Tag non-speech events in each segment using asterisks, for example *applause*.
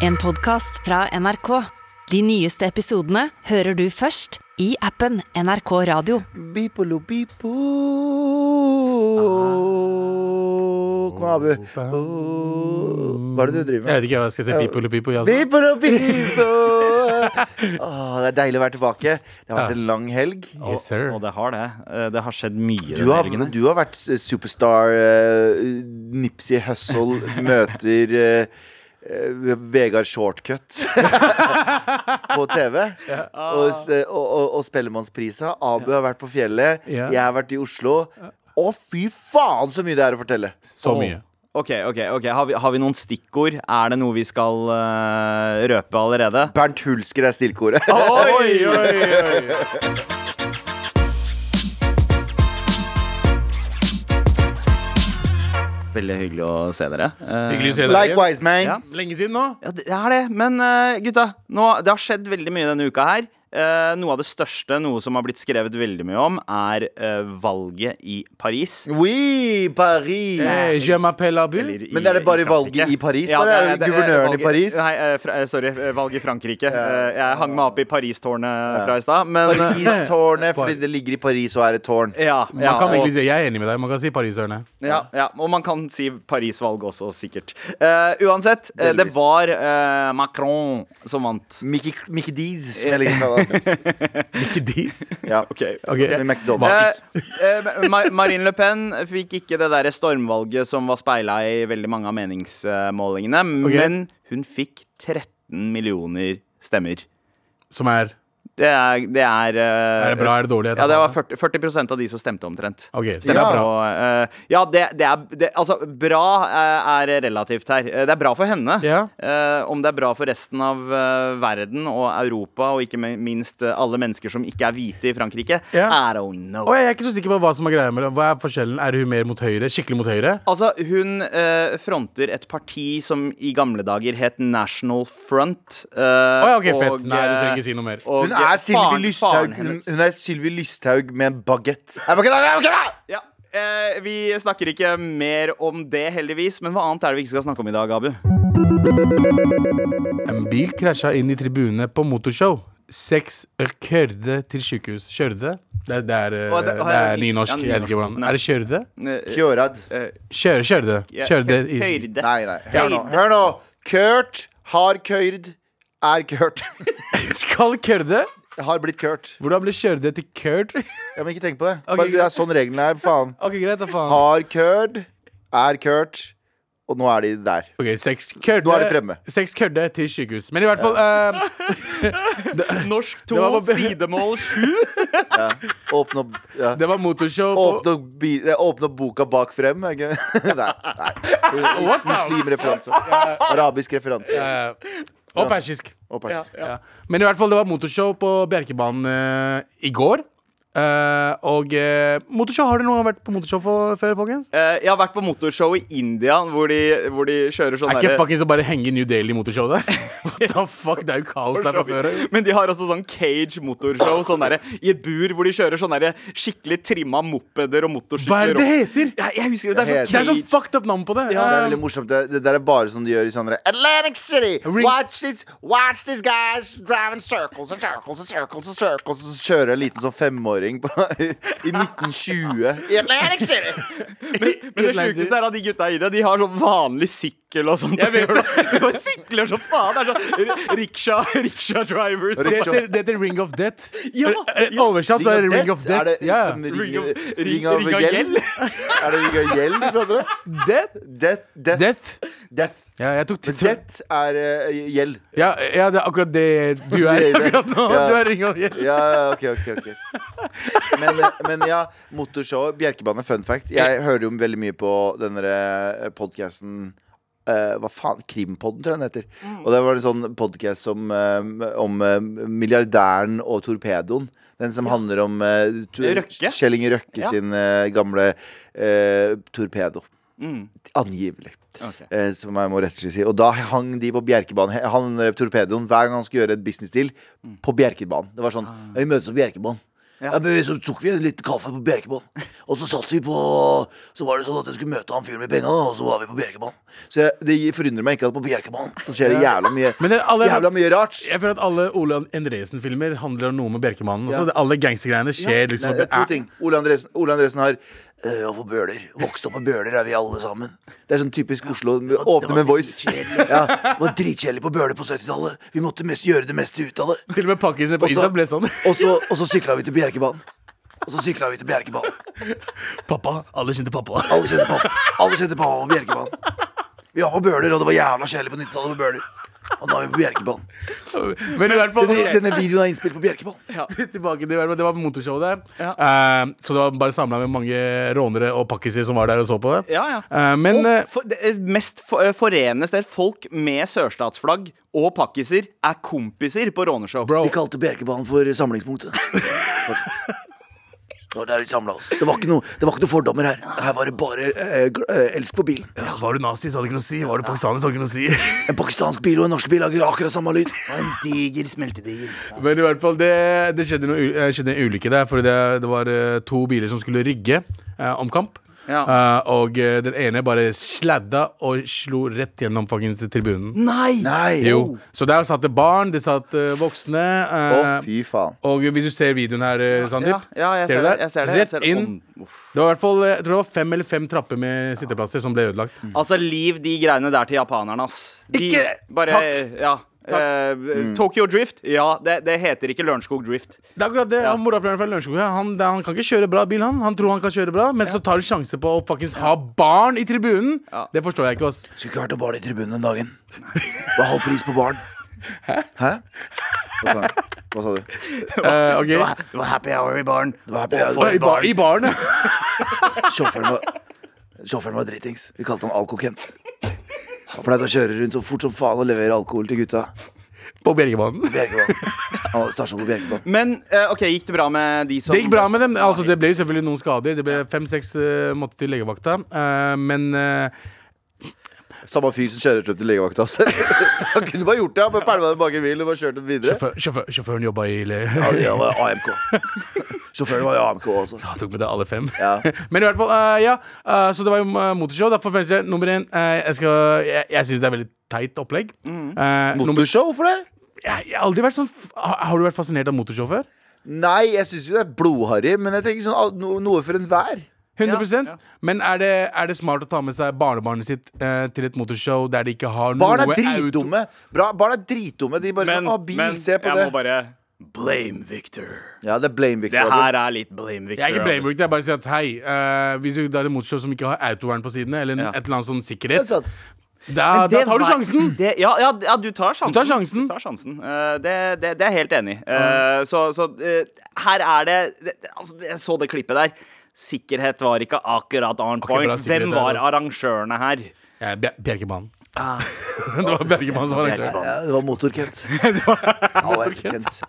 En podkast fra NRK. De nyeste episodene hører du først i appen NRK Radio. Bipolo, bipo. Kom Abu. Oh. Hva er det du driver med? Jeg vet ikke hva jeg skal si. bipolo, bipo. pipo. jeg også. Bipolo, bipo. *laughs* Åh, det er deilig å være tilbake. Det har vært en lang helg. Yes, sir. Og det har det. Eh, Det har skjedd mye Du har, men du har vært eh, superstar. Uh, Nipsey Hussle *laughs* møter eh, eh, Vegard Shortcut *laughs* på TV. Og, og, og, og Spellemannsprisa. Abu har vært på fjellet. Jeg har vært i Oslo. Å, fy faen, så mye det er å fortelle! Så mye. Ok, ok, ok Har vi, har vi noen stikkord? Er det noe vi skal uh, røpe allerede? Bernt Hulsker er stikkordet. Oi, oi, oi. *laughs* Veldig hyggelig å se dere. Eh, Hyggelig å se dere. Likewise, man. Ja. Lenge siden nå. Ja, det er det. Men eh, gutta, nå, det har skjedd veldig mye denne uka her. Eh, noe av det største, noe som har blitt skrevet veldig mye om, er eh, valget i Paris. Oui, Paris! Eh, je m'appelle Abu. Eller Men er det bare i valget i Paris, bare? Er det guvernøren i Paris? Nei, eh, fra, eh, sorry. eh, Valget i Frankrike. Eh, jeg hang meg opp i Paris-tårnet fra i stad, men eh, Paris-tårnet, fordi det ligger i Paris og er et tårn. ja, Man kan og- egentlig si, Jeg er enig med deg. Man kan si Parisørene. Ja, ja, og man kan si Paris-valg også, sikkert. Eh, uansett, eh, det Delvis. var eh, Macron som vant. Mickey, Mickey Dees, som jeg liker å kalle dis. Ja. Ok. okay. McDonald's. Eh, eh, Ma- Marine Le Pen fikk ikke det der stormvalget som var speila i veldig mange av meningsmålingene, okay. men hun fikk 13 millioner stemmer. Som er Det er Det er, eh, Er det bra, er det dårlig? Ja, det var 40, 40 av de som stemte omtrent. Ok, Stemmer stemmer Ja. bra. Og, eh, ja, det, det er det, Altså, bra eh, er relativt her. Det er bra for henne. Ja. Eh, om det er bra for resten av verden og Europa, og ikke minst alle mennesker som ikke er hvite i Frankrike, Ja. I don't know. Og jeg er ikke så sikker på hva som er greia med det. Hva er forskjellen? Er hun mer mot høyre? Skikkelig mot høyre? Altså, hun eh, fronter et parti som i gamle dager het National Front. eh, oh, ja, ok, fett. og, Nei, du trenger ikke si noe mer. og Hun er Sylvi Lysthaug hun, er Sylvi Lysthaug med en bagett. Er er? Ja, eh, Vi snakker ikke mer om det, heldigvis. Men hva annet er det vi ikke skal snakke om i dag, Abu? En bil krasja inn i tribunene på motorshow. Seks kørde til sykehus. Kjørde? Det, er- det er, det- det er nynorsk. ja, Jeg vet ikke hvordan. Er det kjørde? Eh, Kjørad. eh, Kjøre, Kjørde. ja, Kjørte hø- i Høyde. Nei, nei. Hør nå. Hør nå. Kurt har køyrd. Er kørt. *laughs* Skal kjørte? Har blitt kørt. Hvordan ble kjørte til kørt? *laughs* Ja, men ikke tenk på det. Okay, Bare, det er sånn reglene er. Faen. Ok, greit, faen. Har kørt. Er kørt. Og nå er de der. Ok, seks kørte Nå er de fremme. Seks kørte til sykehus. Men i hvert fall eh, *laughs* Norsk Det var bare- sidemål 7. *laughs* Åpne opp, ja. Det var motorshow Åpne opp, bi- eh, åpne opp boka bak frem. Er det ikke? Nei. nei. Muslimreferanse. Arabisk referanse. eh, Og persisk. Og persisk. Ja. Men i hvert fall, det var motorshow på Bjerkebanen eh, i går. Eh, og uh, motorshow, har dere noen gang vært på motorshow for, før, folkens? Uh, jeg har vært på motorshow i India, hvor de, hvor de kjører sånn Er ikke fuckings å bare henge New Daily motorshow der? *laughs* What the fuck, det er jo kaos der fra før. Men de har også sånn cage motorshow sånn der, i et bur hvor de kjører sånn der skikkelig trimma mopeder og motorsykler. Hva er det det heter? Jeg, jeg husker det. Det er sånn Det er sånn fucked up navn på det. Ja, Det er veldig morsomt. Det, det der er bare sånn de gjør i sånne Atlantic City! Watch this, watch this guys driving circles and circles and circles and circles. Og så kjører en liten sånn femåring på, *laughs* i 1920 i 1920. men, Men det sjukeste er at de gutta i det De har sånn vanlig sykkel og sånt. Jeg vet det. De *laughs* bare sykler som faen. Det er sånn riksja, *laughs* riksja drivers. det heter, det heter Ring of Death. Ja, Eh, eh, Oversatt så er det Ring of Er Death. det Ja. som ring, Ring of- ring, ring- av ring av gjeld? *laughs* Er det ring av gjeld du prater om? Death? Death, death, Death. death. Ja, jeg tok Men death er uh, gjeld. Ja, ja, det er akkurat det du er er akkurat nå. Ja. Du er Ring of gjeld. Ja, ja, ok, ok, ok men, eh, men ja, motorshow Bjerkebane, fun fact Jeg hører jo veldig mye på denne podcasten eh, Hva faen? Krimpodden, tror jeg den heter. Og det var en sånn podcast som, eh, om eh, milliardæren og torpedoen. Den som handler om uh, Røkke? Kjell Inge Røkke Ja. sin gamle torpedo. Mm. Angivelig. Okay. eh, Som jeg må rett og slett si. Og da hang de på Bjerkebanen. Han torpedoen, hver gang han skulle gjøre et business deal På Bjerkebanen. Det var sånn, vi møtes på Bjerkebanen Ja. men så tok vi en liten kaffe på Bjerkebanen. Og så satt vi på Så var det sånn at jeg skulle møte han fyren med penga, og så var vi på Bjerkebanen. Så jeg, det forundrer meg ikke at på Bjerkebanen så skjer det jævla mye det alle- Jævla mye rart. Jeg føler at alle Ole Endresen-filmer handler om noe med Bjerkemannen. Ja. også. Alle gangstergreiene skjer liksom Nei, to ting. Ole Andresen, Ole Andresen har og på Bøler. Vokste opp på Bøler er vi alle sammen. Det er sånn typisk Oslo. Åpne med voice. Ja, det var dritkjedelig på Bøler på 70-tallet. Vi måtte mest gjøre det meste ut av det. Til og med pakkisene på Og Island ble sånn. Og så, og så sykla vi til Bjerkebanen. Og så sykla vi til Bjerkebanen. Pappa. Alle kjente pappa. Alle kjente pappa, alle kjente pappa på Bjerkebanen. Vi var på Bøler, og det var jævla kjedelig på 90-tallet på Bøler. Og nå er vi på Bjerkebanen. Men i hvert fall Denne, denne videoen er innspilt på Bjerkebanen. *laughs* Tilbake til Det var motorshow der. Eh, så det var bare samla med mange rånere og pakkiser som var der og så på det. Ja, ja. Eh, men Og eh, for, det mest for, forenes forenende sted folk med sørstatsflagg og pakkiser er kompiser på råneshow. bro, Vi kalte Bjerkebanen for samlingspunktet. *laughs* Det var der vi samla oss. Det var, ikke noe, det var ikke noe fordommer her. Her var det bare eh, eh, elsk for bilen. ja, var du nazi, så hadde det ikke noe å si. Var du pakistaner, så hadde det ikke noe å si. *laughs* En pakistansk bil og en norsk bil lager akkurat samme lyd. En diger smeltediger. Men i hvert fall, det, det skjedde, noe, eh, skjedde en ulykke der. For det, det var eh, to biler som skulle rygge eh, om kamp. Ja. Eh, og eh, den ene bare sladda og slo rett gjennom fuckings tribunen. Nei! Nei! Jo. Så der satt det barn, det satt eh, voksne. Å, eh, fy faen. og hvis du ser videoen her, eh, Sandeep Ja, ja, jeg ser ser du det. Jeg ser det. Jeg Rett ser det. inn. Om- Det var i hvert fall eh, jeg tror det var fem eller fem trapper med sitteplasser som ble ødelagt. Altså, liv de greiene der til japanerne, ass. De, Ikke- bare, takk. Ja. Eh, Tokyo Drift? Ja, det, det heter ikke Lørenskog Drift. Det er akkurat det. Han Morapuleren fra Lørenskog ja, han, det- han kan ikke kjøre bra bil, han. Han tror han kan kjøre bra, men så tar du sjanse på å faktisk ha barn i tribunen. Ja. Det forstår jeg ikke, ass. Skulle ikke vært noe barn i tribunen den dagen. Det var halv pris på barn. Hæ? Hæ? Hva sa, Hva sa du? *laughs* Eh. Det var happy hour i var, Det var happy hour. I, bar, I baren, ja. Sjåføren var, sjåføren var dritings. Vi kalte han Alkokent. Han pleide å kjøre rundt så fort som faen og levere alkohol til gutta. På Bjerkebanen. Bjerkebanen. Han stasjon på Bjerkebanen. Men eh, ok, gikk det bra med de som Det gikk bra med dem. Altså, det ble jo selvfølgelig noen skader. Det ble fem-seks uh, måtte til legevakta. Eh, men eh, Samme fyr som kjører frem til legevakta. også. *laughs* Han kunne bare gjort det. Han bare pælma den bak i bilen og bare kjørt den videre. sjåfør, sjåfør, sjåføren jobba i le... Ja, det var AMK. *laughs* Sjåføren var i AMK også. *laughs* Han tok med det alle fem. Ja. *laughs* Men i hvert fall, uh, ja. Uh, så det var jo eh, motorshow. Derfor føles det nummer én uh, Jeg, skal- jeg, jeg syns det er veldig teit opplegg. Mm. nummer, Motorshow for det? jeg, jeg har aldri vært sånn har, har du vært fascinert av motorshow før? Nei, jeg syns jo det er blodharry, men jeg tenker sånn no, noe for enhver. 100 Ja, ja. Men er det, er det smart å ta med seg barnebarnet sitt eh, til et motorshow der de ikke har Barn noe er dritdumme. Bra, barn er dritdumme. De bare Men, sånn Å, bil, men se på jeg det. må bare Blame Victor. Ja, det er blame Victor Det her er litt blame Victor. Jeg er ikke blame Victor, jeg bare sier at hei, uh, hvis du er en motorshow som ikke har autovern på sidene, eller en- Ja. et eller annet sånn Det er sikkerhet, sant. da, da tar du var- sjansen. Det, ja, ja, ja, du tar sjansen. Du tar sjansen. Du tar sjansen. Uh, det, det, det er jeg helt enig i. Eh, så så eh, her er det, det det- altså, Jeg så det klippet der. Sikkerhet var ikke akkurat on point. Hvem var altså. arrangørene her? Ja, Bjer- Bjerkebanen. *laughs* det var Bjerkebanen som var arrangør. *laughs* Ja, det var Motor-Kent. Og.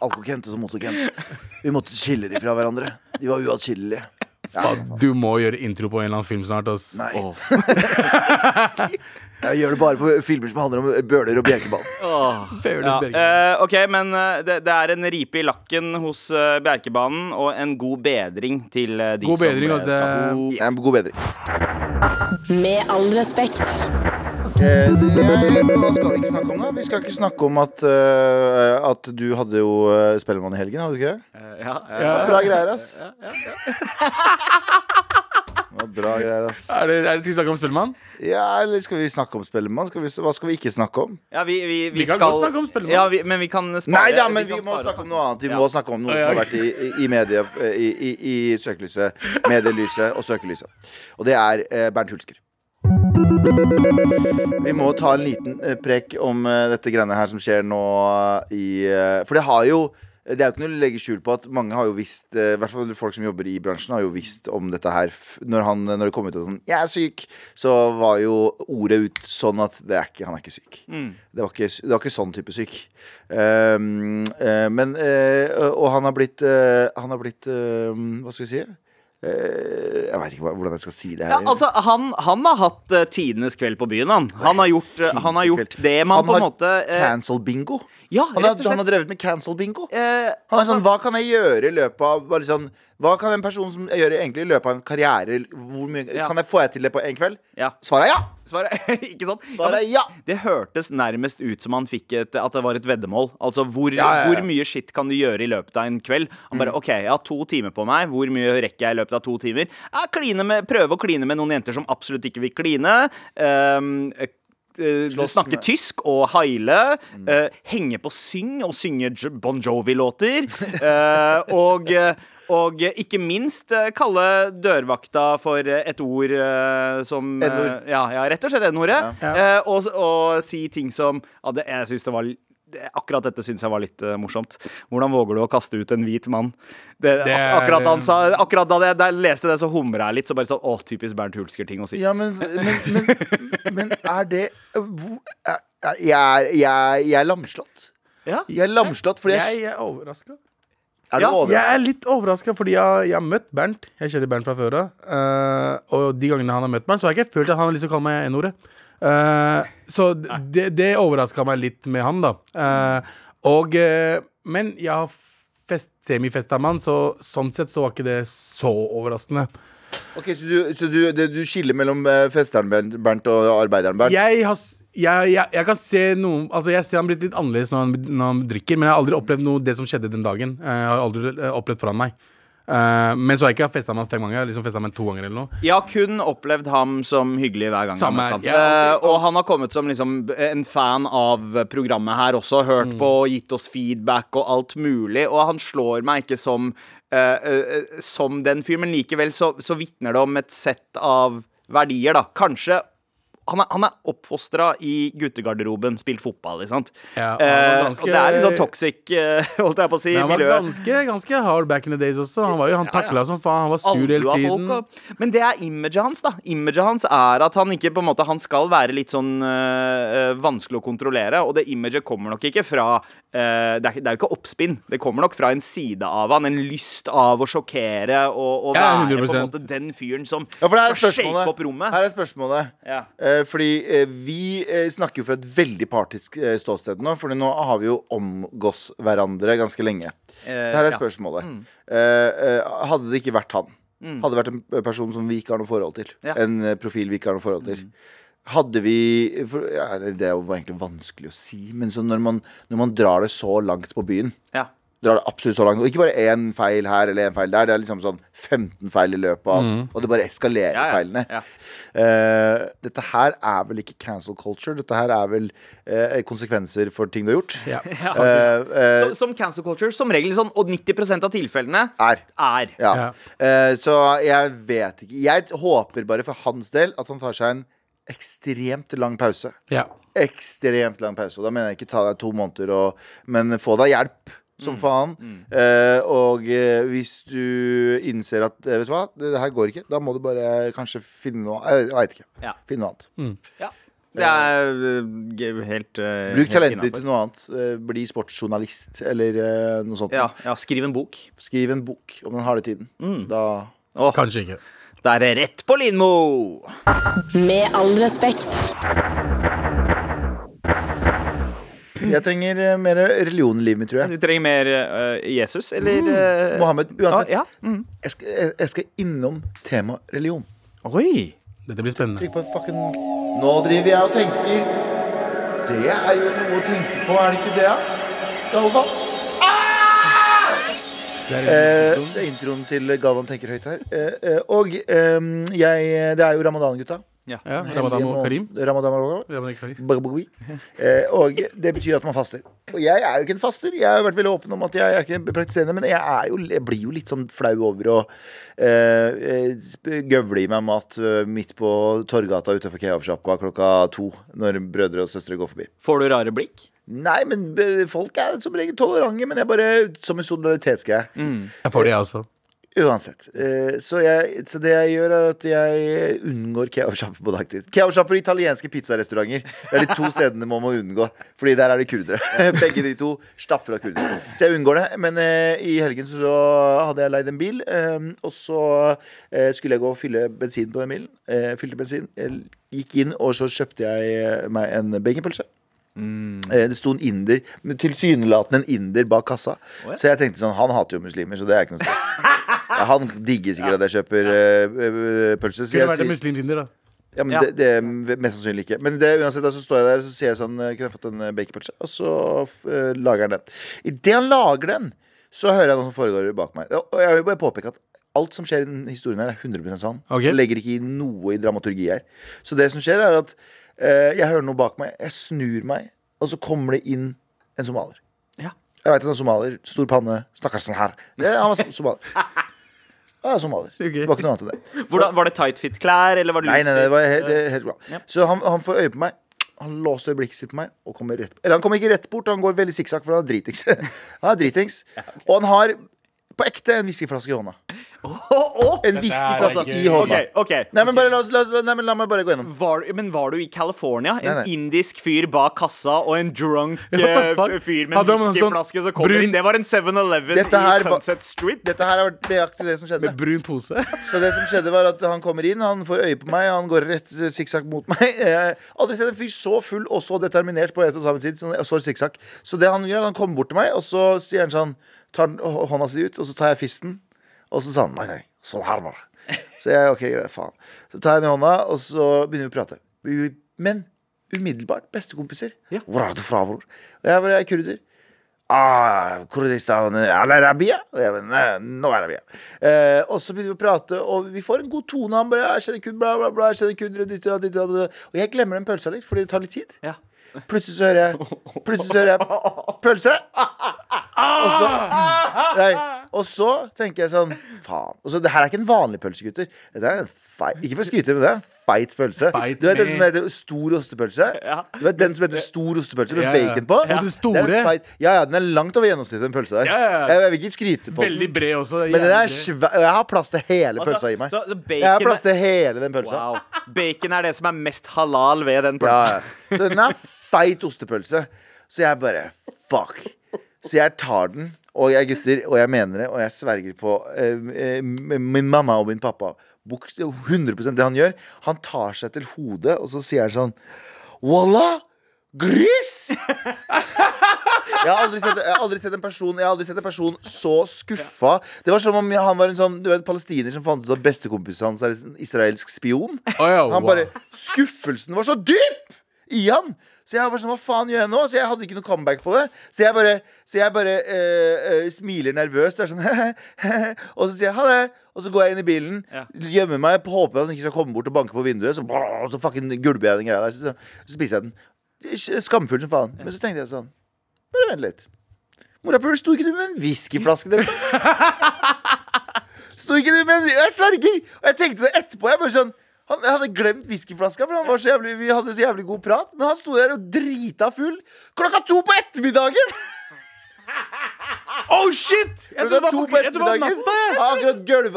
Alko-Kent og så Motor-Kent. Vi måtte skille dem fra hverandre. De var uatskillelige. Ja, Du må gjøre intro på en eller annen film snart. Ass. Nei. Oh. *laughs* jeg gjør det bare på filmer som handler om Bøler og Bjerkebanen. Oh, Ja, uh, eh, ok, men eh, det, det er en ripe i lakken hos uh, Bjerkebanen, og en god bedring til uh, de God som bedring, og det- skal God, ja, god bedring. Med all respekt. Eh, det- hva skal vi ikke snakke om, da? Vi skal ikke snakke om at, eh, at du hadde jo uh, Spellemann i helgen, hadde du ikke det? ja, ja. Ja. Bra greier, ass. Det var bra greier, ass. Er det, er det, skal vi snakke om Spellemann? Ja, eller skal vi snakke om Spellemann? Skal vi, hva skal vi ikke snakke om? Ja, vi, vi, vi, Vi kan skal godt snakke om Spellemann. Ja, vi, men vi kan spare Nei da, men vi vi kan må spare snakke om noe annet. Vi Ja. må snakke om noe som har vært i, i, i media i, i, i søkelyset, medielyset og søkelyset. Og det er eh, Bernt Hulsker. Vi må ta en liten prekk prek om eh, dette greiene her som skjer nå i eh, For det har jo det er jo ikke noe å legge skjul på at mange har jo visst eh, I hvert fall folk som jobber i bransjen, har jo visst om dette her. Når, han, når det kom ut at sånn 'Jeg er syk', så var jo ordet ut sånn at det er ikke, han er ikke syk. Det, var ikke, det var ikke sånn type syk. Um, uh, men uh, Og han har blitt uh, Han har blitt eh, Hva skal vi si? Eh, Jeg veit ikke hvordan jeg skal si det Ja, her. altså, han, han har hatt uh, tidenes kveld på byen, han. Han har gjort, eh, han har gjort det man Han på en måte måte har Cancel bingo. Ja, han, han har drevet med cancel bingo. eh, Han er sånn, Hva kan jeg gjøre i løpet av sånn, Hva kan en person som gjør egentlig i løpet av en karriere hvor mye, Ja. Kan jeg få jeg til det på en kveld? Ja. Svaret er ja! Svaret *laughs* Ikke sant? Svaret er ja! Det hørtes nærmest ut som han fikk et, at det var et veddemål. Altså hvor, Ja, ja, ja. hvor mye skitt kan du gjøre i løpet av en kveld? Han bare OK, jeg har to timer på meg. Hvor mye rekker jeg i løpet av to timer? Med, prøve å kline med noen jenter som absolutt ikke vil kline. Um, snakke med- tysk og heile. Uh, henge på syng og synge Bon Jovi-låter. Uh, og eh, og eh, ikke minst uh, kalle dørvakta for eh, et ord eh, som eh, N-ord. ja, ja, rett og slett N-ordet. Ja. Eh, og, og si ting som ja, det, Jeg synes det var Akkurat dette syns jeg var litt uh, morsomt. Hvordan våger du å kaste ut en hvit mann? Det, Det er- ak akkurat, han sa, akkurat da jeg, da jeg leste det, så humra jeg litt. Så bare sånn, å, Typisk Bernt Hulsker-ting å si. Ja, men, men, men, men er det hvor, er- jeg, er, jeg, jeg er lamslått. Ja. Jeg er lamslått fordi jeg, Jeg er overraska. Er du Ja, overrasket? Jeg er litt overraska fordi jeg, jeg har møtt Bernt. Jeg kjenner Bernt fra før av. Uh, og de gangene han har møtt meg, så har jeg ikke følt at han har lyst til å kalle meg N-ordet. Eh, så det, det overraska meg litt med han, da. Uh, og uh, Men jeg har fest, semifesta med han, så sånn sett så var ikke det så overraskende. Ok, Så du, så du, det, du skiller mellom festeren Bernt, og arbeideren Bernt? Jeg, har, jeg, jeg, jeg kan se noe Altså Jeg ser han blitt litt annerledes når han, når han drikker, men jeg har aldri opplevd noe det som skjedde den dagen. Jeg har aldri opplevd foran meg. Eh, men så har jeg ikke festa med han fem ganger. Jeg har liksom festet med han to ganger eller noe. Jeg har kun opplevd ham som hyggelig hver gang. Samme han ja, Eh, og han har kommet som liksom en fan av programmet her også. Hørt på, gitt oss feedback og alt mulig. Og han slår meg ikke som, uh, som den fyren, men likevel så, så vitner det om et sett av verdier, da. Kanskje han er, han er oppfostra i guttegarderoben, spilt fotball, ikke sant. Ja, ganske, eh, det er litt sånn toxic, *laughs* holdt jeg på å si, miljø. han var miljø. ganske, ganske hard back in the days også. Han, var jo, han takla som faen. Han var sur hele tiden. folk, Men det er imaget hans, da. Imaget hans er at han ikke på en måte Han skal være litt sånn øh, vanskelig å kontrollere, og det imaget kommer nok ikke fra øh, det, er, det er jo ikke oppspinn. Det kommer nok fra en side av han, en lyst av å sjokkere og, og Ja, være på en måte den fyren som Ja, for det er skal shake opp rommet. Her er spørsmålet. Ja. Uh, fordi uh, vi snakker jo fra et veldig partisk ståsted nå. Fordi nå har vi jo omgås hverandre ganske lenge. Så her er ja. spørsmålet. Eh, hadde det ikke vært han, hadde det vært en person som vi ikke har noe forhold til, Ja. en profil vi ikke har noe forhold til hadde vi for, ja, Det var egentlig vanskelig å si, men så når, man, når man drar det så langt på byen Ja. drar det absolutt så langt. Og ikke bare én feil her eller én feil der. Det er liksom sånn 15 feil i løpet av Og det bare eskalerer Ja, ja. feilene. Ja. Eh, dette her er vel ikke cancel culture. Dette her er vel uh, konsekvenser for ting du har gjort. *laughs* Eh, eh, som cancel culture, som regel sånn, og 90% av tilfellene er. er. Ja. Ja. Eh, så jeg vet ikke. Jeg håper bare for hans del at han tar seg en ekstremt lang pause. Ja. Ekstremt lang pause. Og da mener jeg ikke ta deg to måneder, og, men få deg hjelp. Mm. Som faen. Eh, og eh, hvis du innser at eh, Vet du hva, det, det her går ikke, da må du bare kanskje finne noe Jeg veit ikke. Ja. Finne noe annet. Ja. Det er helt uh, Bruk helt talentet ditt til noe annet. Eh, bli sportsjournalist eller uh, noe sånt. Ja, ja, skriv en bok. Skriv en bok om den harde tiden. Mm. Da oh. Kanskje ikke. Da er det rett på Lindmo! Med all respekt. Jeg trenger eh, mer religion i livet mitt, tror jeg. Du trenger mer øh, Jesus, eller øh, Mohammed, uansett. Ja, mm. Jeg, skal, jeg, jeg skal innom tema religion. Oi! Dette blir spennende. Trykk på en fucking Nå driver jeg og tenker. Det er jo noe å tenke på, er det ikke det? da? Galvan? Eh, det er introen til Galvan tenker høyt her. Eh, eh, og eh, jeg Det er jo ramadan, gutta. Ja, Ramadan og Karim. Ramadan og. Eh, det betyr at man faster. Og jeg er jo ikke en faster. Jeg har vært veldig åpen om at jeg er ikke praktiserende, men jeg, er jo, jeg blir jo litt sånn flau over å eh, eh, gøvle i meg mat midt på Torgata utenfor kebabsjappa klokka to når brødre og søstre går forbi. Får du rare blikk? Nei, men folk er som regel tolerante, men jeg bare Som en solidaritetsgreie. Jeg får det, jeg også. Uansett. Eh, så, jeg, så det jeg gjør, er at jeg unngår kebabsjapper på dagtid. Kebabsjapper og italienske pizzarestauranter. Det er de to stedene man må unngå. Fordi der er det kurdere. *laughs* Begge de to stapper av kurdere. Så jeg unngår det. Men eh, i helgen så hadde jeg leid en bil, eh, og så skulle jeg gå og fylle bensin på den bilen. Fylte bensin. Jeg gikk inn, og så kjøpte jeg meg en baconpølse. Eh, Det sto en inder, men tilsynelatende en inder bak kassa. ja. Så jeg tenkte sånn, han hater jo muslimer, så det er ikke noe stress. Ja, han digger sikkert at jeg kjøper eh, pølse. Så vært en sier muslimfinder, da. ja, men Ja. det, det er mest sannsynlig ikke. Men det, uansett, da, så står jeg der så sier sånn Kunne jeg fått en baconpølse? Og så uh, lager han den. Idet han lager den, så hører jeg noe som foregår bak meg. Og jeg vil bare påpeke at alt som skjer i den historien her, er 100 sann. Okay. Jeg legger ikke i noe i dramaturgi her. Så det som skjer, er at jeg hører noe bak meg. Jeg snur meg, og så kommer det inn en somalier. Ja. Jeg vet at han er somalier. Stor panne. Snakker sånn her. Det, han var som- somalier. *laughs* Ja, somalier. Ok. Det var ikke noe annet enn det. *laughs* Hvordan, var det tight fit-klær, eller var det Nei, nei, nei, det var helt, helt bra. Ja. Så han, han får øye på meg. Han låser blikket sitt på meg og kommer rett Eller han kommer ikke rett bort, han går veldig sikksakk, for han er dritings. *laughs* han er dritings. Og han har på ekte en whiskyflaske *laughs* i hånda. En whiskyflaske i hånda. Okay, okay. Nei, men bare la, oss- la, oss- nei, men la meg bare gå gjennom. var, Men var du i California? En Nei, nei. indisk fyr bak kassa og en drunk *laughs* eh, fuck? fyr med Hadde en han en sånn whiskyflaske som kommer brun- inn. Det var en 7-Eleven Dette i her var- Sunset Street. Dette her er nøyaktig det som skjedde. Med brun pose. *laughs* Så det som skjedde var at Han kommer inn, han får øye på meg, han går rett sikksakk mot meg. Jeg har aldri sett en fyr så full og så determinert på et og samme tid. Sånn, så sikksakk. Så det han gjør, han kommer bort til meg, og så sier han sånn Tar hånda si ut, og så tar jeg fisten. Og så sa han nei, nei, sånn her bare. Så jeg, ok, greit, faen. Så tar jeg den i hånda, og så begynner vi å prate. Men umiddelbart bestekompiser. Ja. Hvor er du fra, bror? Og jeg bare, jeg er kurder. Ah, Kurdistan, Al-Arabia? Og jeg bare, nå er Arabia. Eh, og så begynner vi å prate, og vi får en god tone. Han bare, jeg kjenner kun, bla, bla, bla, jeg kjenner kurdere, ditt ditt, ditt, ditt. Og jeg glemmer den pølsa litt, fordi det tar litt tid. Ja. Plutselig så hører jeg Plutselig så hører jeg pølse. Og så, nei, og så tenker jeg sånn Faen. Og så, det her er ikke en vanlig pølse, gutter. Dette er en feil ikke for å skryte, men det er en feit pølse. Bite du vet den som heter stor ostepølse? Ja. Du vet den som heter stor ostepølse med Ja, ja. bacon på? Og det store. feit, ja, ja, den er langt over gjennomsnittet, den pølsa der. Ja, ja, ja. Jeg, jeg vil ikke skryte på Veldig bred også. Men den er svær, jeg har plass til hele Altså, pølsa i meg. så- så bacon Jeg har plass til hele den pølsa. Wow. Bacon er det som er mest halal ved den Ja, pølsa. ja. Så den er feit ostepølse. Så jeg bare fuck. Så jeg tar den, og jeg gutter, og jeg mener det, og jeg sverger på eh, eh, min mamma og min pappa. Buks- 100% det han gjør. Han tar seg til hodet, og så sier han sånn Wallah! Gris! *laughs* Jeg har, aldri sett, jeg, har aldri sett en person, jeg har aldri sett en person så skuffa. Det var som om han var en sånn Du vet, palestiner som fant ut at bestekompisen hans er en israelsk spion. Han bare, Skuffelsen var så dyp i han! Så jeg var bare sånn, hva faen gjør jeg nå? Så jeg hadde ikke noe comeback på det. Så jeg bare, så jeg bare eh, eh, smiler nervøst. Og, er sånn, *laughs* og så sier jeg ha det. Og så går jeg inn i bilen, Ja. gjemmer meg, håper at han ikke skal komme bort og banke på vinduet. Så, så fucking gulper jeg den greia der. Så, så spiser jeg den. Skamfull som faen. Men så tenkte jeg sånn Bare vent litt. Morapuler, sto ikke du med en whiskyflaske der? *laughs* Sto ikke du med en Jeg sverger! Og jeg tenkte det etterpå. Jeg bare sånn han, hadde glemt whiskyflaska, for han var så jævlig, vi hadde så jævlig god prat. Men han sto der og drita full klokka to på ettermiddagen! *laughs* Oh shit! Jeg trodde det var, på- jeg var natta.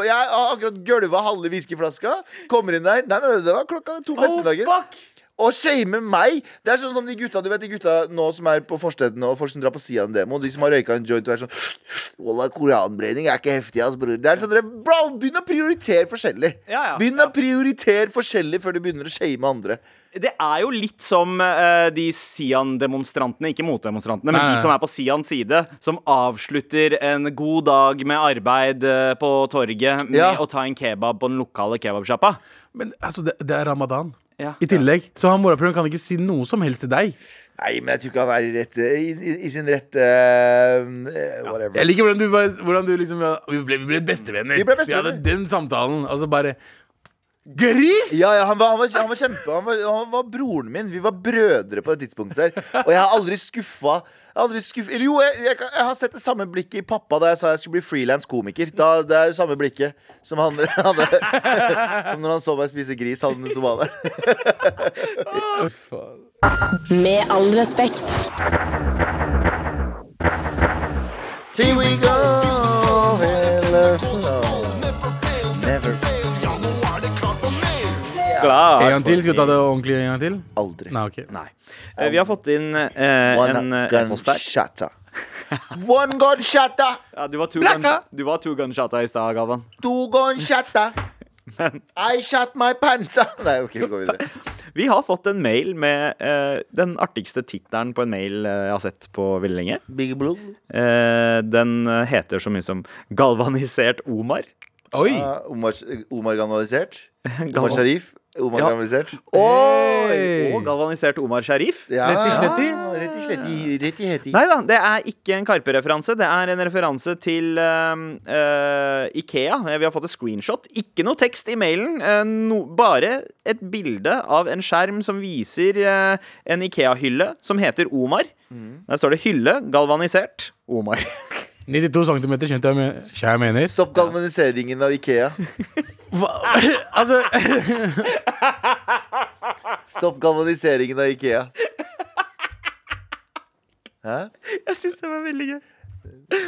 jeg. Har akkurat gølva, halve whiskyflaska. Kommer inn der. Nei, nei, det var klokka to på Oh, ettermiddagen. fuck! Og shame meg. Det er sånn som de gutta Du vet de gutta nå som er på forstedene og folk som drar på Sian Demo. De som har røyka en joint og er sånn Wallah, koranbrenning er ikke heftig, ass, bror. Det er sånn dere, bro, Begynn å prioritere forskjellig. Ja, ja, Begynn ja. å prioritere forskjellig før du begynner å shame andre. Det er jo litt som uh, de Sian-demonstrantene, ikke motdemonstrantene, men de som er på Sians side, som avslutter en god dag med arbeid uh, på torget med Ja. å ta en kebab på den lokale kebabsjappa. Men altså, det, det er ramadan. Ja. I tillegg. Så han morapuleren kan ikke si noe som helst til deg. Nei, men jeg tror ikke han er i, rett, i, i, i sin rette uh, Whatever. Jeg liker hvordan du, bare, hvordan du liksom Vi ble, vi ble bestevenner. Vi ble bestevenner. hadde den samtalen, Altså bare Gris! Ja, ja han, var, han, var, han var kjempe han var, han var broren min. Vi var brødre på det tidspunktet der. Og jeg har aldri skuffa jeg har aldri skuff, eller Jo, jeg, jeg, jeg har sett det samme blikket i pappa da jeg sa jeg skulle bli frilans komiker. Da, det er det samme blikket som *laughs* han hadde Som når han så meg spise gris, han som var der. Med all respekt. Here we go. Gang til? Skal vi ta det ordentlig en gang til? Aldri. Nei, ok. Nei. Eh, Vi har fått inn eh, One en eh, gun e-post. *laughs* One gun shatter. Ja, du var two gun, Blacka! du var two gun shotta i stad, Galvan. Two gun shatter. *laughs* I shot my pants. *laughs* Nei, ok, vi går videre. Vi har fått en mail med eh, den artigste tittelen på en mail eh, jeg har sett på veldig lenge. Big blue. Eh, den eh, heter så mye som 'Galvanisert Omar'. Oi! Uh, Omar, Omar Ganalisert. Omar Sharif. Omar Ja. Oi! Og galvanisert Omar Sharif. Ja, Rett i sletti? ja, Rett i sletti. Rett i heti. Nei da, det er ikke en Karpe-referanse. Det er en referanse til uh, uh, Ikea. Vi har fått et screenshot. Ikke noe tekst i mailen. Uh, no, bare et bilde av en skjerm som viser eh, en Ikea-hylle som heter Omar. Der står det 'hylle galvanisert Omar'. *laughs* 92 cm, skjønte jeg, med, jeg mener. Stopp galvaniseringen av Ikea. *laughs* Hva? *laughs* altså *laughs* Stopp galvaniseringen av Ikea. Hæ? Jeg syns det var veldig gøy.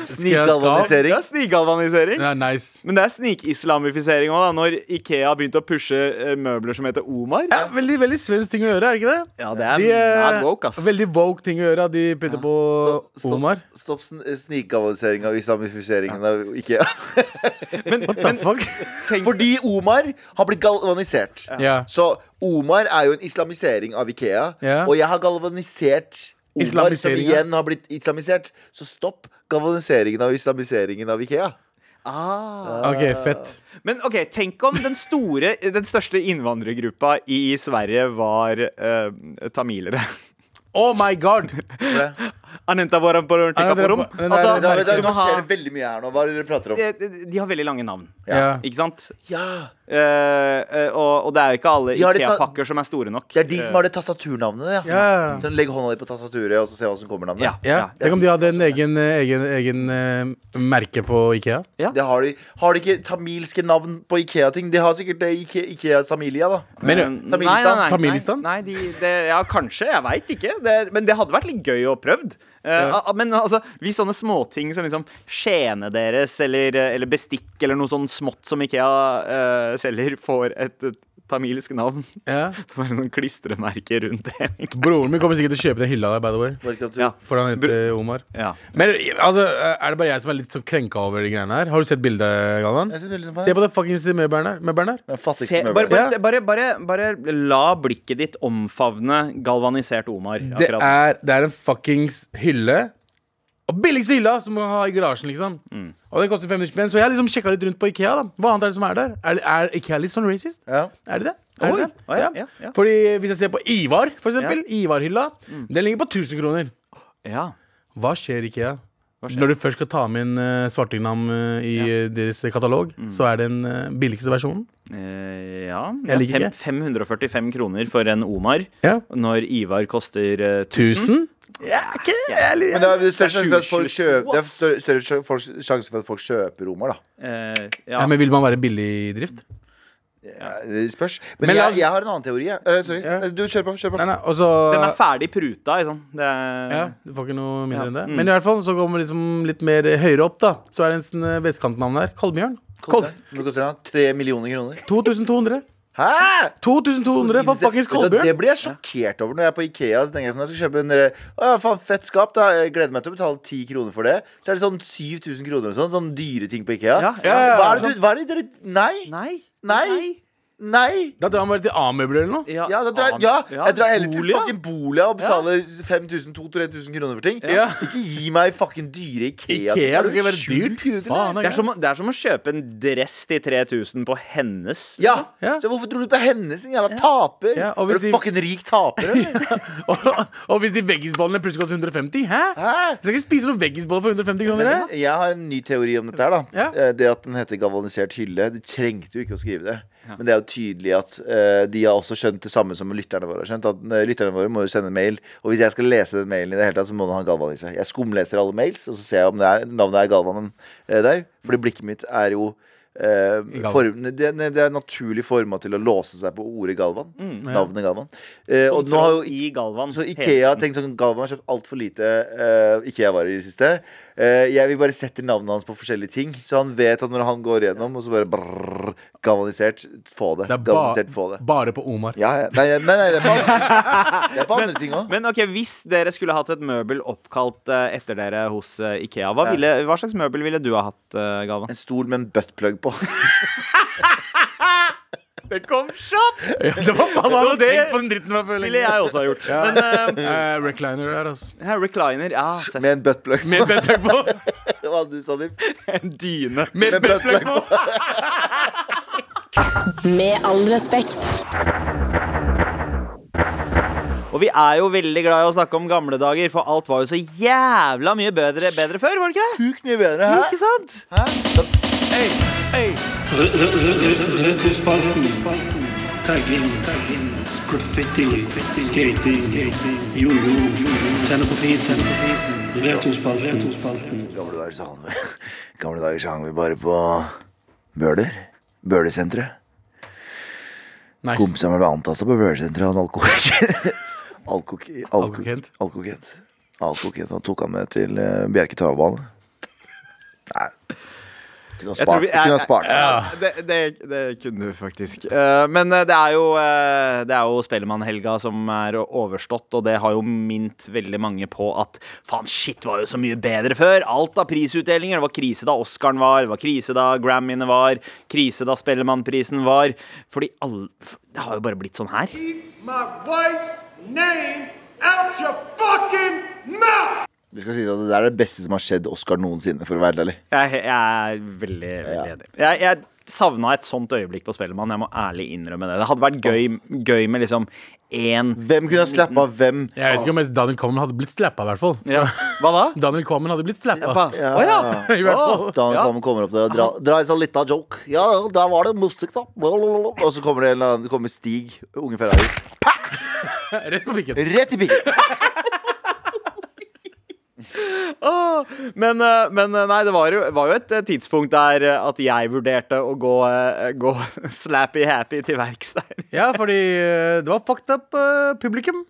Snikgalvanisering. Ja, Snikgalvanisering. ja, Nice. Men det er snikislamifisering òg, når Ikea har begynt å pushe eh, møbler som heter Omar. Ja, veldig, veldig svensk ting å gjøre, er det ikke det? Ja, det er De, er mad woke, ass. Veldig woke ting å gjøre. at De putter på Stopp, Omar. stopp sn- snikgalvanisering av islamifiseringen av Ikea. *laughs* What the fuck? Fordi Omar har blitt galvanisert. Ja. Så Omar er jo en islamisering av Ikea. Ja. Og jeg har galvanisert Omar, som igjen har blitt islamisert. Så stopp galvaniseringen av islamiseringen av Ikea. Ah. OK, fett. Men ok, tenk om den store *laughs* Den største innvandrergruppa i Sverige var eh, tamilere. Oh my god! For henta Anenta voran på Anenta forum. voran- den der- Altså, nå skjer det veldig mye her nå. Hva er det dere prater om? de, de har veldig lange navn, Ja. ikke sant? Ja, Uh, eh, og, og det er jo ikke alle Ikea-pakker som er store nok. Det er de som har det tastaturnavnet. Ja. Ja. Så Legg hånda di på tastaturet, og så se hva som kommer navnet. Ja. Ja. Tenk om de hadde en egen, egen, egen uh, merke på Ikea. Det har, de, har de ikke tamilske navn på Ikea-ting? De har sikkert det Ikea, Tamilia, da. Men, Eh, Tamilistan? Nei, nei? Nei, nei de, det, ja, kanskje. Jeg veit ikke. Det, men det hadde vært litt gøy å prøvd. Eh, a- men altså, hvis sånne småting som liksom skjeene deres eller, eller bestikk eller noe sånn smått som Ikea uh, selger, får et, et tamilsk navn ja. *laughs* Som er noen klistremerker rundt det. Broren min kommer sikkert til å kjøpe den hylla der, by the way. Ja. For han heter Omar. Ja. Men altså, er det bare jeg som er litt sånn krenka over de greiene her? Har du sett bildet, Galvan? Jeg synes veldig som Se på det fuckings møbelen her. Møbelen her. Den fattigste Se, bare, møbelen. bare, bare, bare, bare la blikket ditt omfavne galvanisert Omar. Det akkurat nå. er, det er en fuckings hylle. Og billigste hylla som man har i garasjen, liksom. Mm. Og den koster 500 spenn. Så jeg har liksom sjekka litt rundt på Ikea. da Hva annet er det som er der? Er, er Ikea litt sånn racist? Ja. Er det det? Er det det? Oi, ja, ja. Fordi hvis jeg ser på Ivar, for eksempel. Ivar-hylla. Den ligger på 1000 kroner. Ja. Hva skjer, Ikea? skjer? Når du først skal ta med en uh, svartingnam uh, i eh, deres katalog, så er det den uh, billigste versjonen. Eh, ja. Ja fem, 545 kroner for en Omar. Ja. Når Ivar koster eh, 1000. 1000? Ja, ikke jeg Men det er større sjanse for at folk kjøper Det er større, større folk- sjanse for at folk kjøper Omar, da. Eh, Ja, ja. men Vil man være billig i drift? Ja, det spørs. Men, Men la jeg, oss- jeg har en annen teori. jeg. Eh, sorry. Ja. Du, kjør på. Kjør på. Nei, nei, og så Den er ferdig pruta, liksom. Det er, Ja, du får ikke noe mindre Ja. enn det. Mm. Men i hvert fall så kommer liksom litt mer høyere opp, da. Så er det en sånn eh, vestkantnavn der. Kolbjørn. Kom deg. Hvor koster den? Tre millioner kroner. 2200. Hæ?! 2200 for fuckings Kolbjørn. Det blir jeg sjokkert over når jeg er på Ikea. Så tenker jeg sånn, jeg skal kjøpe en eh, Å faen, fett skap. da Jeg gleder meg til å betale 10 kroner for det. Så er det sånn 7000 kroner og sånn. Sånn dyre ting på Ikea. Ja, ja, ja, Hva er det du Hva er det dere Nei! Nei. Nei! Nei! Da drar man bare til A-møbler eller noe. Ja, da drar, ja, jeg drar heller til fucking Bolia og betaler 5000-2000-3000 kroner for ting. Ja. Ikke gi meg fucking dyre Ikea. Ikea skal ikke være dyrt. Faen, Det er, som, det er som å kjøpe en dress til 3000 på hennes. Ja. Ja. Så hvorfor tror du på hennes, din jævla taper? Ja, og hvis er du de- fucking rik taper, eller? *laughs* og, og hvis de veggisbollene plutselig koster 150, hæ? Hæ? Du skal ikke spise noen veggisboller for 150 kroner? Men jeg har en ny teori om dette her, da. Ja. Eh, Det at den heter galvanisert hylle. Du trengte jo ikke å skrive det. Men det er jo tydelig at uh, de har også skjønt det samme som lytterne våre har skjønt. At uh, lytterne våre må jo sende mail. Og hvis jeg skal lese den mailen i det hele tatt, så må den ha Galvan i seg. Jeg skumleser alle mails, og så ser jeg om det er, navnet er Galvan uh, der. Fordi blikket mitt er jo eh, form, det, det er naturlig forma til å låse seg på ordet Galvan. Mm. Navnet Galvan. Eh, og nå har jo i Galvan. så Ikea har tenkt sånn Galvan har kjøpt altfor lite Ikea-varer i det siste. Eh, jeg vil bare sette navnet hans på forskjellige ting, så han vet at når han går gjennom, og så bare brrr, galvanisert, få det. Det er Galvanisert, få det. bare på Omar. Ja, ja. Nei, nei, nei, det er på andre, det er på *laughs* andre ting òg. Men ok, hvis dere skulle hatt et møbel oppkalt eh, etter dere hos eh, Ikea, hva, Ja. ville, hva slags møbel ville du ha hatt, Galvan? En stol med en buttplug på. *laughs* *laughs* Det kom kjapt! det var bare det på den dritten fra før Ville lenge. jeg også ha gjort. Men uh, uh, recliner der, altså. Ja, recliner, ja. Med en buttplug på. Med buttplug på. *laughs* Hva du, Sandeep? en dyne. Med Med buttplug på. *laughs* Med all respekt. Og vi er jo veldig glad i å snakke om gamle dager, for alt var jo så jævla mye bedre, bedre før, var det ikke det? Sjukt mye bedre, hæ? Ikke sant? Hey. Retrospalten. Tagging. Graffiti. Skating. Jojo. Tenne på fisen. Retrospalten. Gamle dager så hang vi Gamle dager så hang vi bare på Bøler. Bølersenteret. Nice. Kompisene ble antasta på Bølersenteret av en. Alkokent. *laughs* Alkokent. Alkokent. Han tok han med til uh, Bjerke travbane. Nei. Kunne ha spart. vi- Kunne ha spart. Ja. Det, det, det kunne du faktisk. Eh, men eh, det er jo, uh, det er jo Spellemannhelga som er overstått, og det har jo mint veldig mange på at faen, shit var jo så mye bedre før. Alt av prisutdelinger. Det var krise da Oscaren var, det var krise da Grammyene var, krise da Spellemannprisen var. Fordi alle Det har jo bare blitt sånn her. Keep my wife's name out your fucking mouth! Det skal sies at det er det beste som har skjedd Oscar noensinne, for å være ærlig. Jeg, jeg er veldig, veldig enig. Jeg, jeg savna et sånt øyeblikk på Spellemann. Jeg må ærlig innrømme det. Det hadde vært gøy, gøy med liksom én Hvem kunne ha slappa av hvem? Jeg vet ikke om Daniel Common hadde blitt slappa, i hvert fall. ja. Hva da? *laughs* Daniel Common hadde blitt slappa. Å ja. *laughs* I hvert fall. Daniel Common kommer- kommer opp der og drar dra en sånn lita joke. Ja, der var det musikk, da. Og så kommer det en eller annen, det kommer Stig, unge Ferrari. *laughs* Rett på pikken. Rett i pikken! *laughs* Men, eh, men eh, nei, det var jo, var jo et eh, tidspunkt der at jeg vurderte å gå, gå *laughs* slappy-happy til verks der. Ja, fordi det var fucked up publikum.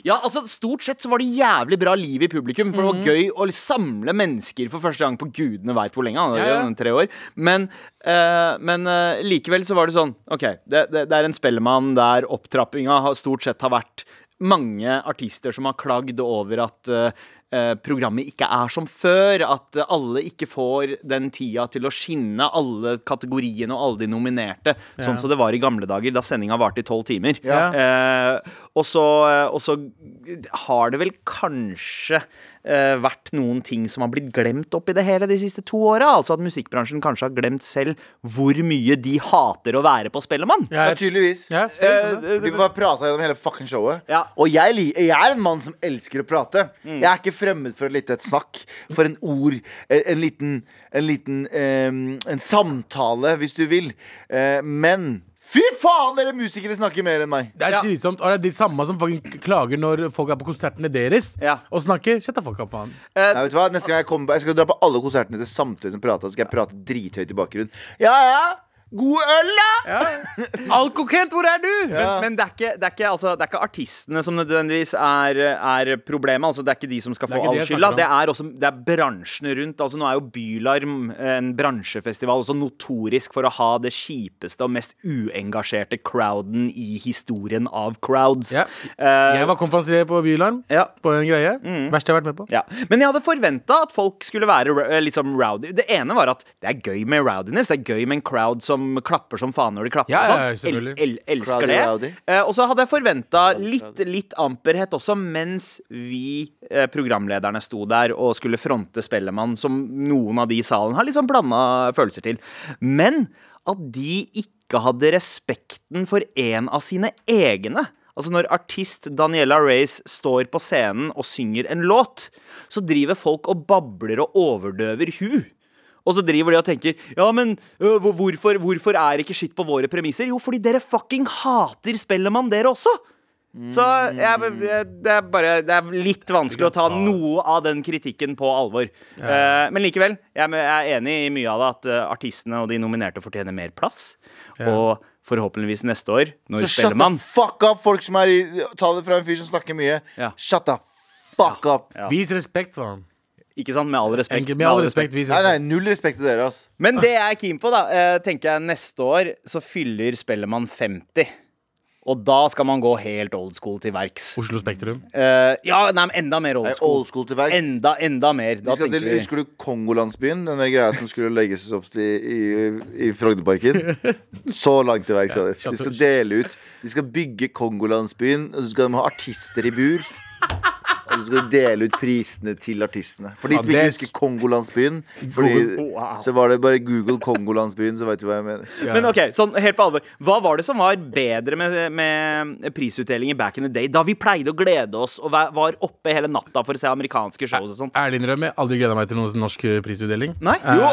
Ja, altså Stort sett så var det jævlig bra liv i publikum. For det var gøy å samle mennesker for første gang på gudene veit hvor lenge. Han Ja, ja. Tre år Men, uh, men uh, likevel så var det sånn OK, det, det, det er en spellemann der opptrappinga har stort sett har vært mange artister som har klagd over at eh, programmet ikke er som før. At eh, alle ikke får den tida til å skinne, alle kategoriene og alle de nominerte. Sånn som det var i gamle dager, da sendinga varte i tolv timer. Ja. Eh, og, så, og så har det vel kanskje eh, vært noen ting som har blitt glemt oppi det hele de siste to åra. Altså at musikkbransjen kanskje har glemt selv hvor mye de hater å være på Spellemann. Ja, tydeligvis. ja, du sånn, Eh, Vi bare prata gjennom hele fucking showet. Ja. Og jeg, jeg er en mann som elsker å prate. Jeg er ikke fremmed for et lite et snakk, for en ord, en, en liten, en, liten en samtale, hvis du vil. Eh, men fy faen, dere musikere snakker mer enn meg! Det er slitsomt. Og det er de samme som klager når folk er på konsertene deres Ja. og snakker. Shut the fuck up, faen. Nei, vet du hva? Neste gang jeg kommer på Jeg skal dra på alle konsertene til samtlige som prater. Så skal jeg prate drithøyt i bakgrunnen. Ja, ja! God øl, da! Alkokent, hvor er du? Men, men det, er ikke, det, er ikke, altså, det er ikke artistene som nødvendigvis er, er problemet. Altså, det er ikke de som skal få all skylda. Det er, også, det er bransjene rundt. Altså, nå er jo Bylarm en bransjefestival også notorisk for å ha det kjipeste og mest uengasjerte crowden i historien av crowds. Ja. Uh, Jeg var konferansier på Bylarm ja. på en greie. Verste jeg har vært med på. Ja. Men jeg hadde forventa at folk skulle være liksom rowdy. Det ene var at det er gøy med rowdiness. Det er gøy med en crowd som klapper som faen når de klapper. Ja, og ja, sånn. El, el, elsker Crowdy, det. rowdy. Eh, og så hadde jeg forventa litt, litt amperhet også, mens vi eh, programlederne sto der og skulle fronte Spellemann, som noen av de i salen har liksom blanda følelser til. Men at de ikke hadde respekten for en av sine egne. Altså Når artist Daniela Race står på scenen og synger en låt, så driver folk og babler og overdøver hun. Og så driver de og tenker Ja, men øh, hvorfor, hvorfor er ikke skitt på våre premisser? Jo, fordi dere fucking hater Spellemann, dere også! Så jeg, jeg, det, er bare, det er litt vanskelig å ta noe av den kritikken på alvor. Eh, men likevel, jeg, jeg er enig i mye av det, at uh, artistene og de nominerte fortjener mer plass. Og forhåpentligvis neste år, når Så shut spiller man the fuck up, folk som er i Ta det fra en fyr som snakker mye. Ja. Shut the fuck up. Ja. Vis respekt for han. Ikke sant? Med all respekt. Enkelt, med all respekt, Nei, nei, null respekt til dere, ass. Men det jeg er keen på, da, eh, tenker jeg neste år så fyller Spellemann 50. Og da skal man gå helt old school til verks. Oslo Spektrum. Eh, ja, nei, men enda mer Nei, old school. old school til verk. Enda, enda mer. Vi Da skal til, vi husker du Kongolandsbyen? Den der greia som skulle legges opp til i, i Frognerparken? Så langt til verks. Ja, de skal dele ut De skal bygge Kongolandsbyen, og så skal de ha artister i bur. Og så skal de dele ut prisene til artistene. For de som ikke husker Kongolandsbyen, fordi, så var det bare Google Kongolandsbyen, så vet du hva jeg mener. Men ok, sånn helt på alvor Hva var det som var bedre med, med prisutdelingen back in the day? Da vi pleide å glede oss og var oppe hele natta for å se amerikanske shows og sånt. Ærlig innrømme, aldri gleda meg til noen norsk eh, prisutdeling. Nei? Jo,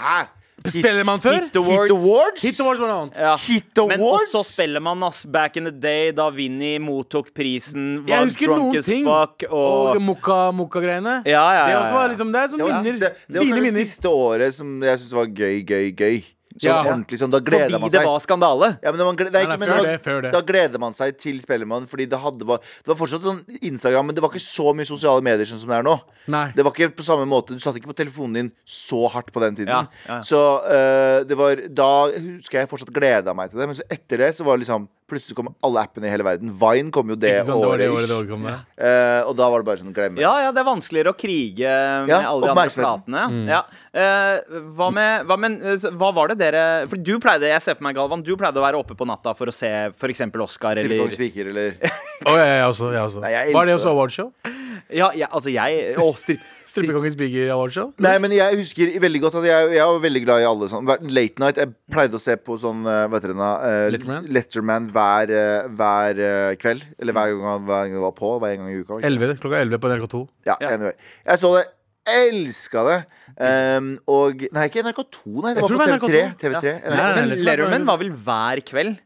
hæ? Spiller man før? Hit Awards. Hit Awards? Hit Awards var noe annet. Ja. Hit Men også spiller man ass, back in the day, da Vinni mottok prisen, Jeg var husker drunk noen as ting. fuck Og og mokka- mokka-greiene. Ja, ja, Det ja, også ja. var liksom Det er sånn Det var, minner. siste, det var Fine kanskje det minner. siste året som jeg syntes var gøy, gøy, gøy. Sånn Ja. ordentlig sånn, Da gleder Fordi man det var skandale. Ja, men man, nei, ikke, men før det det, før det. Da gleder man seg til Spellemann, fordi det, hadde, var, det var fortsatt sånn Instagram, men det var ikke så mye sosiale medier sånn som det er nå. Nei. Det var ikke på samme måte Du satt ikke på telefonen din så hardt på den tiden. Ja, ja. Så uh, det var Da husker jeg fortsatt gleda meg til det, men så etter det så var det liksom Plutselig kom alle appene i hele verden. Vine kom jo det Ikke sant, det det året. året det året kom det. uh, og da var det bare sånn glemme. Ja, ja, det er vanskeligere å krige med Ja, alle de andre platene. platene. Ja. Uh, hva med hva, men, eh, hva var det dere For du pleide, jeg ser for meg, Galvan, du pleide å være oppe på natta for å se f.eks. Oscar eller Strippekongens viker, eller Å, ja, jeg også. Jeg også. Nei, jeg var det også awardshow? Ja, jeg, altså jeg Å, stri, *laughs* Strippekongens Biggie awardshow? Nei, men jeg husker veldig godt at jeg, jeg var veldig glad i alle sånn Late night. Jeg pleide å se på sånn eh, Hva heter det da? Eh, Letterman? Letterman hver, eh, hver eh, kveld. Eller hver gang, han- hver gang det var på. Hver gang i uka. 11, klokka 11 på NRK2. Ja, anyway. Jeg så det. Elska det. Um, og Nei, ikke NRK2, nei. Det Jeg var på TV3. TV3. Nei, nei, Men Letterman var vel hver kveld?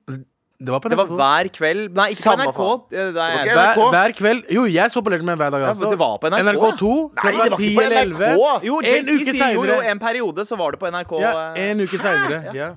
Det var på Det var hver kveld Nei, ikke på NRK. Det, det Det er, var ikke Hver, NRK. hver kveld Jo, jeg så på Letterman hver dag. Altså. det var på NRK, NRK2 Nei, klokka det var 10 ikke på eller NRK. jo, en JT uke sier jo, jo en periode så var det på NRK. Ja, eh, en uke senere. Ja.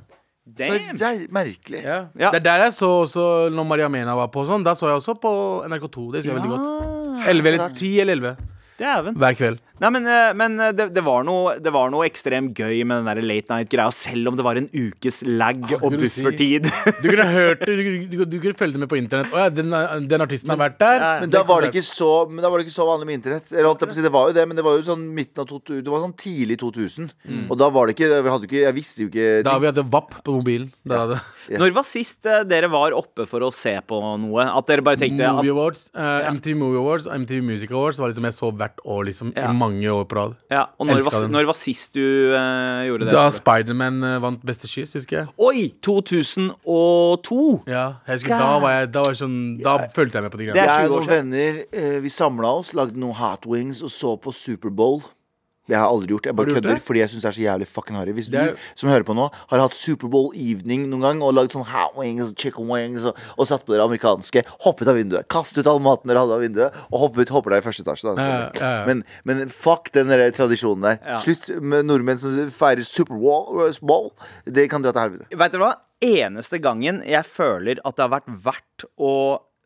Så Damn. jæv- merkelig. Ja. Ja. Det er der jeg så også når Maria Mena var på sånn. Da så jeg også på NRK2. Det husker jeg veldig godt. 11 eller 10 eller 11 Dæven. hver kveld. Nei, men, eh, men eh, det, det, var noe, det var noe ekstremt gøy med den der late night-greia, selv om det var en ukes lag og buffertid. si. Du kunne hørt det, du, du, du kunne følge det med på internett. Å ja, den, den artisten har vært der. Men da var det ikke så Men da var det ikke så vanlig med internett. Eller, holdt jeg på å si, det var jo det, men det var jo sånn midten av 2000 Det var sånn tidlig 2000. Og da var det ikke Vi hadde ikke Jeg visste jo ikke Da har vi hatt VAP på mobilen. Da hadde Når var sist uh, dere var oppe for å se på noe? At dere bare tenkte Movie Awards, eh, MTV Movie Awards MTV Music Awards var liksom jeg så hvert år liksom Ja. i mange år på rad. ja, Og når var, når var sist du uh, gjorde det? Da Spiderman uh, vant Beste kyss, husker jeg. Oi! 2002! Ja, jeg husker Da var jeg, da var jeg sånn Da fulgte jeg med på de Det greiene. Jeg og noen venner uh, Vi samla oss, lagde noen hot wings og så på Superbowl. Det har jeg aldri gjort. Jeg bare kødder det? fordi jeg syns det er så jævlig fucking harry. Hvis du er- som hører på nå, har hatt Superbowl evening noen gang og lagd sånn how wings chicken wings og, og satt på dere amerikanske, hoppet av vinduet, kastet ut all maten dere hadde av vinduet, og hoppet hopper deg i første etasje. Da. Ja, ja. Men, men fuck den der tradisjonen der. Slutt med nordmenn som feirer Superbowl. Det kan dra til helvete. Vet dere hva? Eneste gangen jeg føler at det har vært verdt å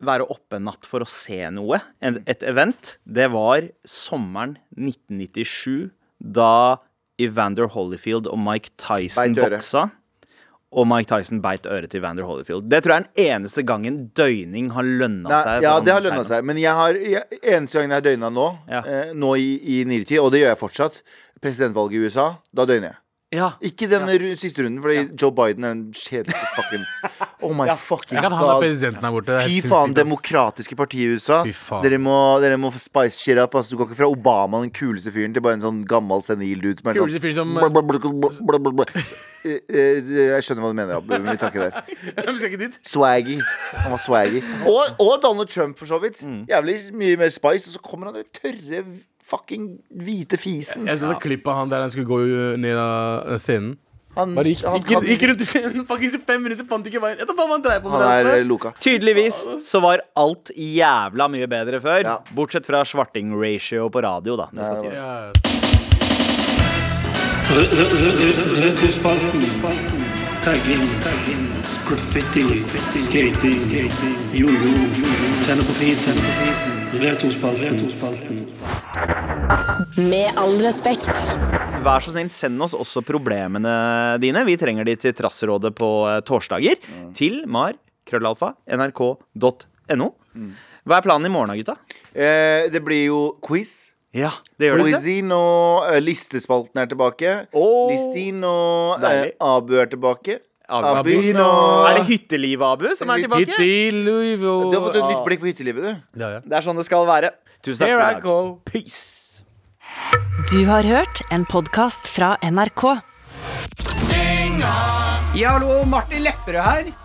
være oppe en natt for å se noe, et event, det var sommeren 1997, da Evander Holyfield og Mike Tyson boksa. Og Mike Tyson beit øret til Evander Holyfield. Det tror jeg er den eneste gangen døgning har lønna Nei, seg. ja, det har lønna seg. Men jeg har jeg, eneste gangen jeg har døgna nå, Ja. eh, nå i, i nyere tid, og det gjør jeg fortsatt, presidentvalget i USA, da døgner jeg. Ja. Ikke den siste runden, fordi Joe Biden er den kjedeligste fucking Oh my fucking kan han er god. presidenten her borte. Fy faen, demokratiske partiet i USA. Dere må, dere må spice shit up. Altså, du går ikke fra Obama, den kuleste fyren, til bare en sånn gammel, senil dude. som er sånn- Jeg skjønner hva du mener, Abu, men vi tar *laughs* ikke der. Swaggy. Han var swaggy. *laughs* Og, og Donald Trump, for så vidt. Mm. Jævlig mye mer spice, og så kommer han der tørre, fucking hvite fisen. Jeg så så klipp av han der han skulle gå ned av scenen. Han, Bare gikk, han, gikk, gikk rundt i scenen faktisk i fem minutter, fant ikke veien. Han på han er eh, Luka. Tydeligvis så var alt jævla mye bedre før. Ja. Bortsett fra svarting-ratio på radio, da. Det skal Ja, sies. Ja. Tagging. Graffiti. Skating. Jojo. Tenne på fisen. Med all respekt. Vær så snill, send oss også problemene dine. Vi trenger de til Trassrådet på eh, torsdager. Til mar, nrk.no. Hva er planen i morgen, gutta? Eh, det blir jo quiz. Ja, det gjør det. Og eh, listespalten er tilbake. Oh, Listin og eh, Abu er tilbake. Abu. Abin Abin og Er det Hytteliv, Abu, som er tilbake? Hyttelivet. Du har fått et nytt blikk på hyttelivet, du. Ja, ja. Det er sånn det skal være. Tusen takk Here I go. Peace. Du har hørt en podkast fra NRK. Ja, hallo, Martin Lepperød her.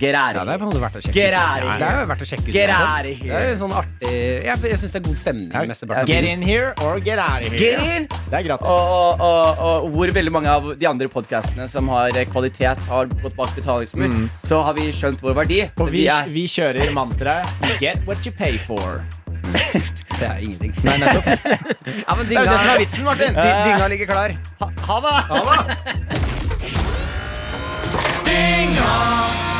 get out Ja, det er på en måte verdt å sjekke Gerari. ut. Ja. Det er verdt å sjekke ut. Get here. Det er sånn artig Jeg, jeg syns det er god stemning. mesteparten Get in here or get out of Get here. in! Det er gratis. Og, og, og, og hvor veldig mange av de andre podkastene som har kvalitet, har gått bak betalingsmur, så har vi skjønt vår verdi. Og vi, er vi kjører mantraet Get what you pay for. *laughs* Det er ingenting. Nei, nettopp. *laughs* Ja, men Det er jo det som er vitsen, Martin. dy- dynga ligger klar. Ha, ha det. *laughs*